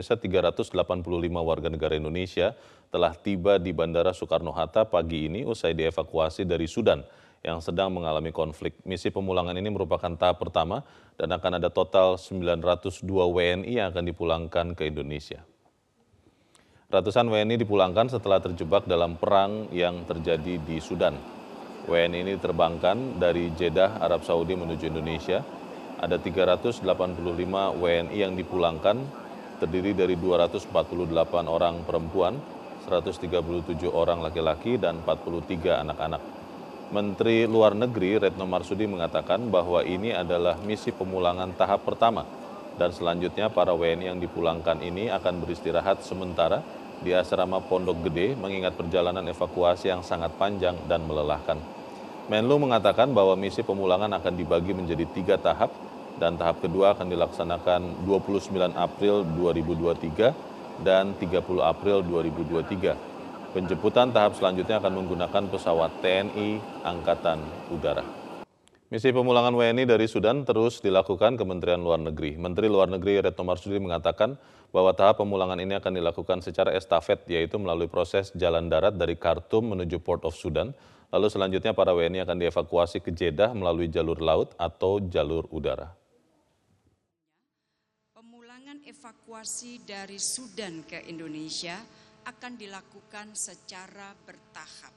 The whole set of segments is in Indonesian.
Misa 385 warga negara Indonesia telah tiba di Bandara Soekarno-Hatta pagi ini usai dievakuasi dari Sudan yang sedang mengalami konflik. Misi pemulangan ini merupakan tahap pertama dan akan ada total 902 WNI yang akan dipulangkan ke Indonesia. Ratusan WNI dipulangkan setelah terjebak dalam perang yang terjadi di Sudan. WNI ini diterbangkan dari Jeddah, Arab Saudi menuju Indonesia. Ada 385 WNI yang dipulangkan terdiri dari 248 orang perempuan, 137 orang laki-laki, dan 43 anak-anak. Menteri Luar Negeri Retno Marsudi mengatakan bahwa ini adalah misi pemulangan tahap pertama dan selanjutnya para WNI yang dipulangkan ini akan beristirahat sementara di asrama Pondok Gede mengingat perjalanan evakuasi yang sangat panjang dan melelahkan. Menlu mengatakan bahwa misi pemulangan akan dibagi menjadi tiga tahap dan tahap kedua akan dilaksanakan 29 April 2023 dan 30 April 2023. Penjemputan tahap selanjutnya akan menggunakan pesawat TNI Angkatan Udara. Misi pemulangan WNI dari Sudan terus dilakukan Kementerian Luar Negeri. Menteri Luar Negeri Retno Marsudi mengatakan bahwa tahap pemulangan ini akan dilakukan secara estafet, yaitu melalui proses jalan darat dari Khartoum menuju Port of Sudan. Lalu selanjutnya para WNI akan dievakuasi ke Jeddah melalui jalur laut atau jalur udara evakuasi dari Sudan ke Indonesia akan dilakukan secara bertahap.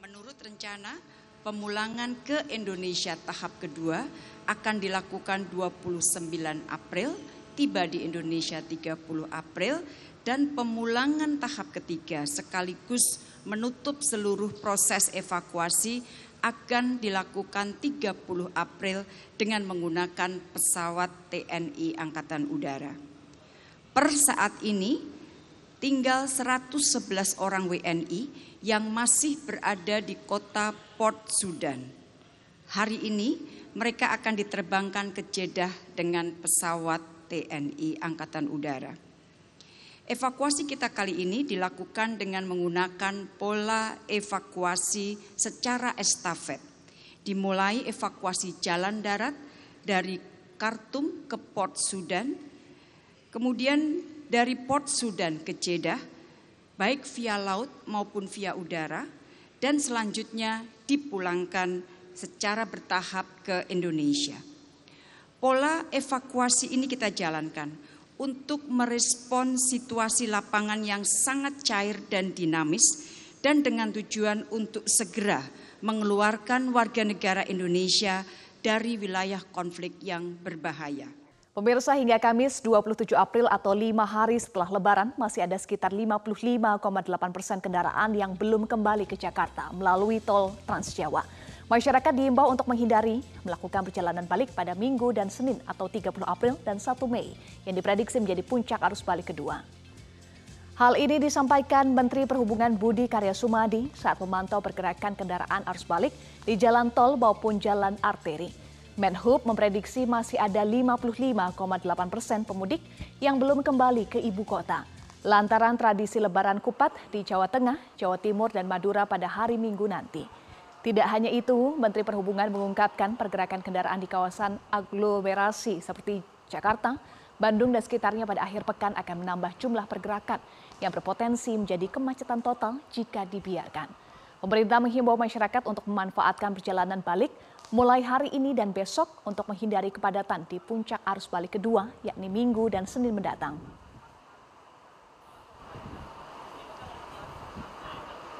Menurut rencana, pemulangan ke Indonesia tahap kedua akan dilakukan 29 April, tiba di Indonesia 30 April, dan pemulangan tahap ketiga sekaligus menutup seluruh proses evakuasi akan dilakukan 30 April dengan menggunakan pesawat TNI Angkatan Udara. Per saat ini tinggal 111 orang WNI yang masih berada di kota Port Sudan. Hari ini mereka akan diterbangkan ke Jeddah dengan pesawat TNI Angkatan Udara. Evakuasi kita kali ini dilakukan dengan menggunakan pola evakuasi secara estafet. Dimulai evakuasi jalan darat dari Khartoum ke Port Sudan, Kemudian dari Port Sudan ke Jeddah, baik via laut maupun via udara, dan selanjutnya dipulangkan secara bertahap ke Indonesia. Pola evakuasi ini kita jalankan untuk merespon situasi lapangan yang sangat cair dan dinamis dan dengan tujuan untuk segera mengeluarkan warga negara Indonesia dari wilayah konflik yang berbahaya. Pemirsa hingga Kamis 27 April atau lima hari setelah Lebaran masih ada sekitar 55,8 persen kendaraan yang belum kembali ke Jakarta melalui tol Trans Jawa. Masyarakat diimbau untuk menghindari melakukan perjalanan balik pada Minggu dan Senin atau 30 April dan 1 Mei yang diprediksi menjadi puncak arus balik kedua. Hal ini disampaikan Menteri Perhubungan Budi Karya Sumadi saat memantau pergerakan kendaraan arus balik di jalan tol maupun jalan arteri. Menhub memprediksi masih ada 55,8 persen pemudik yang belum kembali ke ibu kota. Lantaran tradisi lebaran kupat di Jawa Tengah, Jawa Timur, dan Madura pada hari Minggu nanti. Tidak hanya itu, Menteri Perhubungan mengungkapkan pergerakan kendaraan di kawasan aglomerasi seperti Jakarta, Bandung, dan sekitarnya pada akhir pekan akan menambah jumlah pergerakan yang berpotensi menjadi kemacetan total jika dibiarkan. Pemerintah menghimbau masyarakat untuk memanfaatkan perjalanan balik mulai hari ini dan besok untuk menghindari kepadatan di puncak arus balik kedua, yakni Minggu dan Senin mendatang.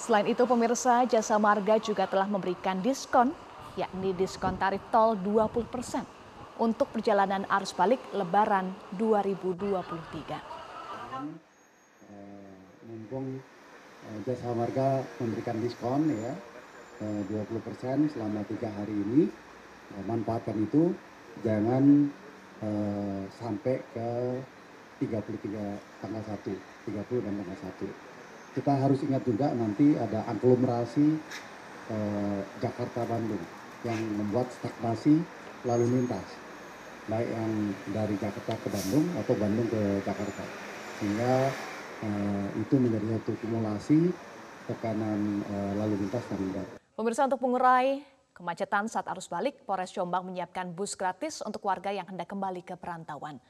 Selain itu, pemirsa jasa marga juga telah memberikan diskon, yakni diskon tarif tol 20 persen untuk perjalanan arus balik Lebaran 2023. Mumpung eh, jasa marga memberikan diskon ya, 20% selama tiga hari ini eh, manfaatkan itu jangan sampai ke 33 tanggal 1 30 dan tanggal 1 kita harus ingat juga nanti ada aglomerasi uh, Jakarta Bandung yang membuat stagnasi lalu lintas baik yang dari Jakarta ke Bandung atau Bandung ke Jakarta sehingga uh, itu menjadi satu kumulasi tekanan uh, lalu lintas dan berat. Pemirsa untuk mengurai kemacetan saat arus balik, Polres Jombang menyiapkan bus gratis untuk warga yang hendak kembali ke perantauan.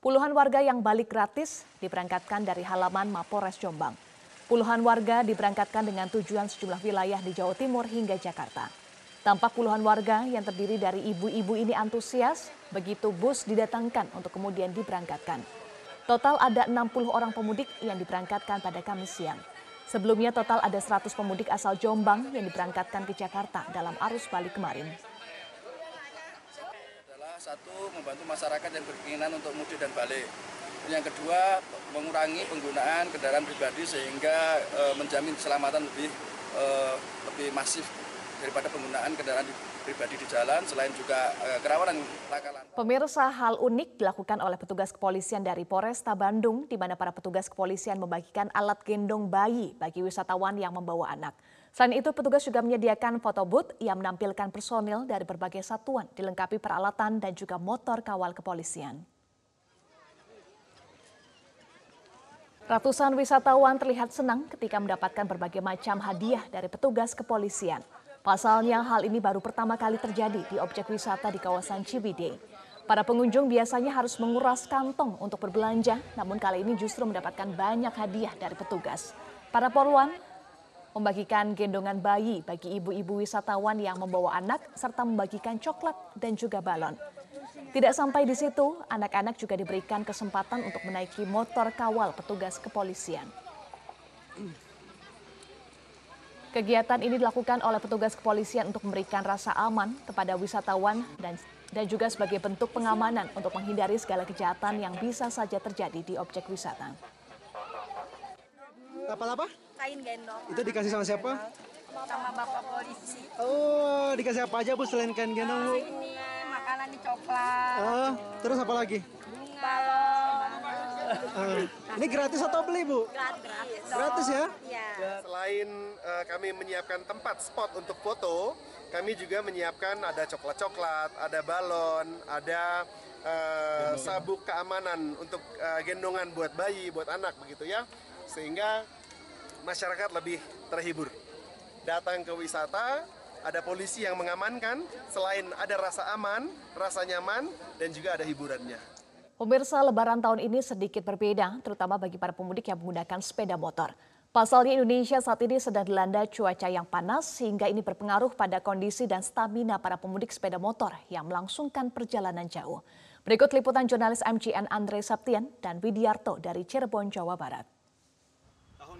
Puluhan warga yang balik gratis diberangkatkan dari halaman Mapores Jombang. Puluhan warga diberangkatkan dengan tujuan sejumlah wilayah di Jawa Timur hingga Jakarta. Tampak puluhan warga yang terdiri dari ibu-ibu ini antusias begitu bus didatangkan untuk kemudian diberangkatkan. Total ada 60 orang pemudik yang diberangkatkan pada Kamis siang. Sebelumnya total ada 100 pemudik asal Jombang yang diberangkatkan ke Jakarta dalam arus balik kemarin satu membantu masyarakat yang berkeinginan untuk mudik dan balik. Yang kedua mengurangi penggunaan kendaraan pribadi sehingga e, menjamin keselamatan lebih e, lebih masif daripada penggunaan kendaraan pribadi di jalan selain juga e, kerawanan laka Pemirsa hal unik dilakukan oleh petugas kepolisian dari Polresta Bandung di mana para petugas kepolisian membagikan alat gendong bayi bagi wisatawan yang membawa anak. Selain itu, petugas juga menyediakan foto booth yang menampilkan personil dari berbagai satuan dilengkapi peralatan dan juga motor kawal kepolisian. Ratusan wisatawan terlihat senang ketika mendapatkan berbagai macam hadiah dari petugas kepolisian. Pasalnya hal ini baru pertama kali terjadi di objek wisata di kawasan Ciwidey. Para pengunjung biasanya harus menguras kantong untuk berbelanja, namun kali ini justru mendapatkan banyak hadiah dari petugas. Para poluan membagikan gendongan bayi bagi ibu-ibu wisatawan yang membawa anak, serta membagikan coklat dan juga balon. Tidak sampai di situ, anak-anak juga diberikan kesempatan untuk menaiki motor kawal petugas kepolisian. Kegiatan ini dilakukan oleh petugas kepolisian untuk memberikan rasa aman kepada wisatawan dan dan juga sebagai bentuk pengamanan untuk menghindari segala kejahatan yang bisa saja terjadi di objek wisata. Kapal apa? Kain gendong. Itu dikasih sama siapa? Sama bapak polisi. Oh, dikasih apa aja bu selain kain gendong bu? Ini makanan di coklat. Oh, terus apa lagi? Balon. Uh, ini gratis atau beli bu? Gratis. Gratis ya? Iya. Selain uh, kami menyiapkan tempat spot untuk foto, kami juga menyiapkan ada coklat-coklat, ada balon, ada uh, sabuk keamanan untuk uh, gendongan buat bayi, buat anak begitu ya. Sehingga masyarakat lebih terhibur. Datang ke wisata, ada polisi yang mengamankan, selain ada rasa aman, rasa nyaman, dan juga ada hiburannya. Pemirsa lebaran tahun ini sedikit berbeda, terutama bagi para pemudik yang menggunakan sepeda motor. Pasalnya Indonesia saat ini sedang dilanda cuaca yang panas sehingga ini berpengaruh pada kondisi dan stamina para pemudik sepeda motor yang melangsungkan perjalanan jauh. Berikut liputan jurnalis MCN Andre Saptian dan Widiarto dari Cirebon, Jawa Barat.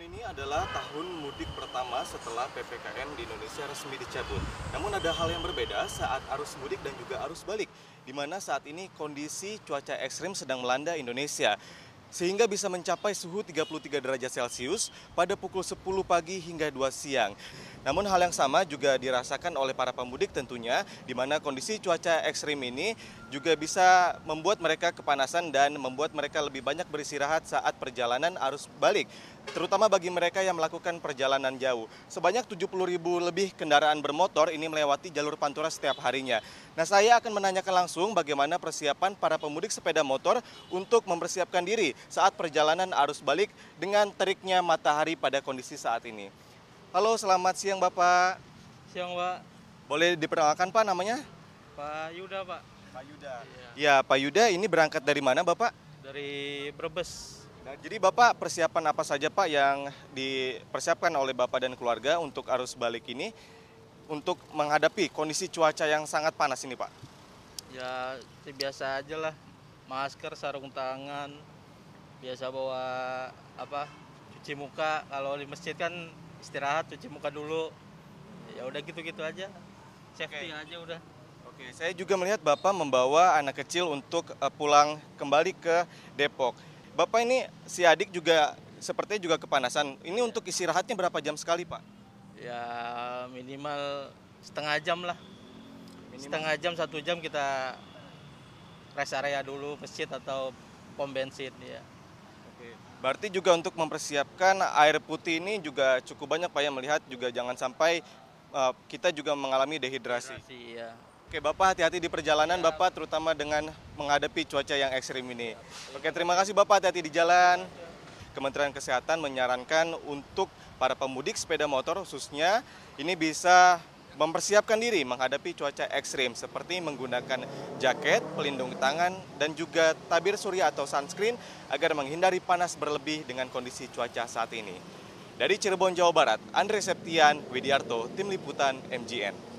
Tahun ini adalah tahun mudik pertama setelah PPKM di Indonesia resmi dicabut. Namun ada hal yang berbeda saat arus mudik dan juga arus balik di mana saat ini kondisi cuaca ekstrim sedang melanda Indonesia sehingga bisa mencapai suhu 33 derajat Celcius pada pukul 10 pagi hingga 2 siang. Namun hal yang sama juga dirasakan oleh para pemudik tentunya di mana kondisi cuaca ekstrim ini juga bisa membuat mereka kepanasan dan membuat mereka lebih banyak beristirahat saat perjalanan arus balik terutama bagi mereka yang melakukan perjalanan jauh. Sebanyak 70 ribu lebih kendaraan bermotor ini melewati jalur Pantura setiap harinya. Nah saya akan menanyakan langsung bagaimana persiapan para pemudik sepeda motor untuk mempersiapkan diri saat perjalanan arus balik dengan teriknya matahari pada kondisi saat ini. Halo selamat siang Bapak. Siang Pak. Boleh diperkenalkan Pak namanya? Pak Yuda Pak. Pak Yuda. Ya Pak Yuda ini berangkat dari mana Bapak? Dari Brebes. Nah, jadi Bapak persiapan apa saja Pak yang dipersiapkan oleh Bapak dan keluarga untuk arus balik ini untuk menghadapi kondisi cuaca yang sangat panas ini Pak? Ya biasa aja lah, masker, sarung tangan, biasa bawa apa cuci muka kalau di masjid kan istirahat cuci muka dulu ya udah gitu-gitu aja safety okay. aja udah Oke, saya juga melihat Bapak membawa anak kecil untuk uh, pulang kembali ke Depok. Bapak ini si adik juga sepertinya juga kepanasan. Ini untuk istirahatnya berapa jam sekali, Pak? Ya minimal setengah jam lah. Minimal. Setengah jam satu jam kita rest area dulu masjid atau pom bensin ya. Oke. Berarti juga untuk mempersiapkan air putih ini juga cukup banyak Pak ya melihat juga jangan sampai uh, kita juga mengalami dehidrasi. Dehidrasi ya. Oke, Bapak hati-hati di perjalanan. Bapak terutama dengan menghadapi cuaca yang ekstrim ini. Oke, terima kasih Bapak hati-hati di jalan. Kementerian Kesehatan menyarankan untuk para pemudik sepeda motor khususnya ini bisa mempersiapkan diri menghadapi cuaca ekstrim seperti menggunakan jaket, pelindung tangan, dan juga tabir surya atau sunscreen agar menghindari panas berlebih dengan kondisi cuaca saat ini. Dari Cirebon, Jawa Barat, Andre Septian, Widiarto, Tim Liputan, MGN.